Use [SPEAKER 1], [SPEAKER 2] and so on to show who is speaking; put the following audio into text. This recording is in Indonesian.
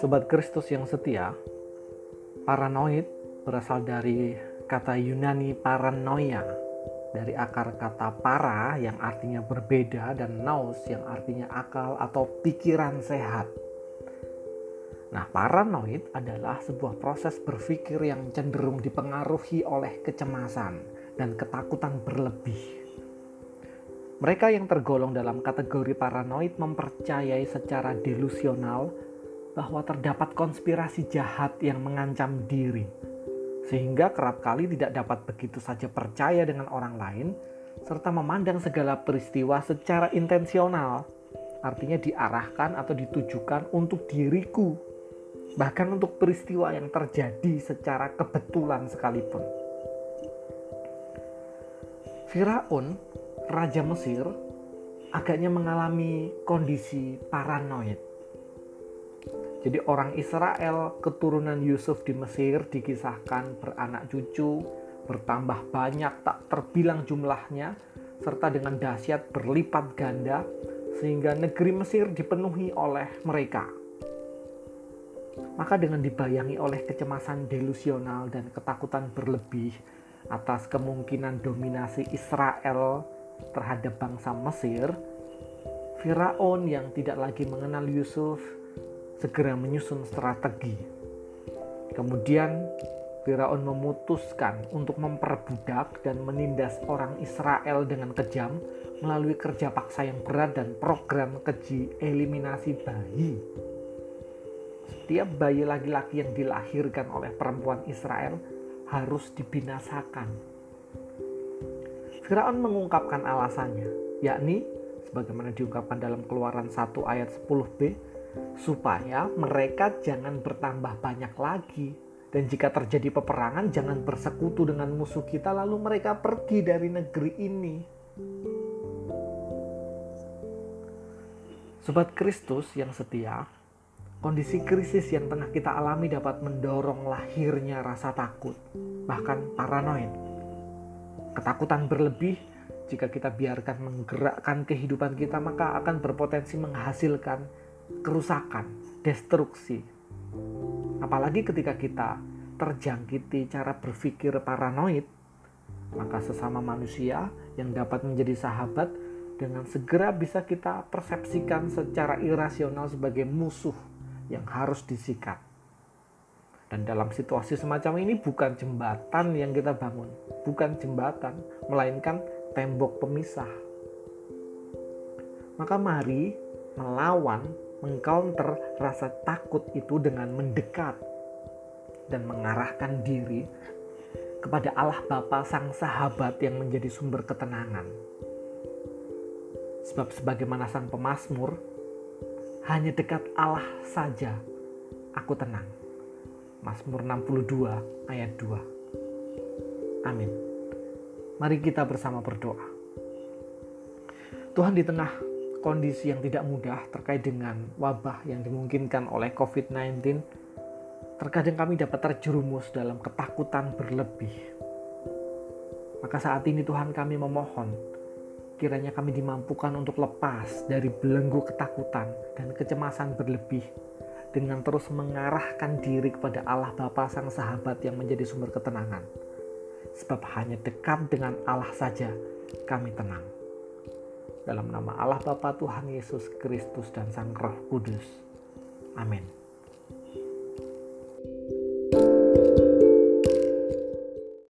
[SPEAKER 1] Sobat Kristus yang setia, paranoid berasal dari kata Yunani paranoia, dari akar kata para yang artinya berbeda dan nous yang artinya akal atau pikiran sehat. Nah, paranoid adalah sebuah proses berpikir yang cenderung dipengaruhi oleh kecemasan dan ketakutan berlebih. Mereka yang tergolong dalam kategori paranoid mempercayai secara delusional bahwa terdapat konspirasi jahat yang mengancam diri, sehingga kerap kali tidak dapat begitu saja percaya dengan orang lain, serta memandang segala peristiwa secara intensional, artinya diarahkan atau ditujukan untuk diriku, bahkan untuk peristiwa yang terjadi secara kebetulan sekalipun. Firaun, raja Mesir, agaknya mengalami kondisi paranoid jadi orang Israel keturunan Yusuf di Mesir dikisahkan beranak cucu bertambah banyak tak terbilang jumlahnya serta dengan dahsyat berlipat ganda sehingga negeri Mesir dipenuhi oleh mereka. Maka dengan dibayangi oleh kecemasan delusional dan ketakutan berlebih atas kemungkinan dominasi Israel terhadap bangsa Mesir, Firaun yang tidak lagi mengenal Yusuf segera menyusun strategi. Kemudian Firaun memutuskan untuk memperbudak dan menindas orang Israel dengan kejam melalui kerja paksa yang berat dan program keji eliminasi bayi. Setiap bayi laki-laki yang dilahirkan oleh perempuan Israel harus dibinasakan. Firaun mengungkapkan alasannya, yakni sebagaimana diungkapkan dalam Keluaran 1 ayat 10b, supaya mereka jangan bertambah banyak lagi. Dan jika terjadi peperangan, jangan bersekutu dengan musuh kita, lalu mereka pergi dari negeri ini. Sobat Kristus yang setia, kondisi krisis yang tengah kita alami dapat mendorong lahirnya rasa takut, bahkan paranoid. Ketakutan berlebih jika kita biarkan menggerakkan kehidupan kita, maka akan berpotensi menghasilkan kerusakan, destruksi. Apalagi ketika kita terjangkiti cara berpikir paranoid, maka sesama manusia yang dapat menjadi sahabat dengan segera bisa kita persepsikan secara irasional sebagai musuh yang harus disikat. Dan dalam situasi semacam ini bukan jembatan yang kita bangun, bukan jembatan, melainkan tembok pemisah. Maka mari melawan mengcounter rasa takut itu dengan mendekat dan mengarahkan diri kepada Allah Bapa Sang Sahabat yang menjadi sumber ketenangan. Sebab sebagaimana Sang Pemasmur, hanya dekat Allah saja aku tenang. Mazmur 62 ayat 2. Amin. Mari kita bersama berdoa. Tuhan di tengah kondisi yang tidak mudah terkait dengan wabah yang dimungkinkan oleh COVID-19, terkadang kami dapat terjerumus dalam ketakutan berlebih. Maka saat ini Tuhan kami memohon, kiranya kami dimampukan untuk lepas dari belenggu ketakutan dan kecemasan berlebih dengan terus mengarahkan diri kepada Allah Bapa Sang Sahabat yang menjadi sumber ketenangan. Sebab hanya dekat dengan Allah saja kami tenang. Dalam nama Allah Bapa Tuhan Yesus Kristus dan Sang Roh Kudus. Amin.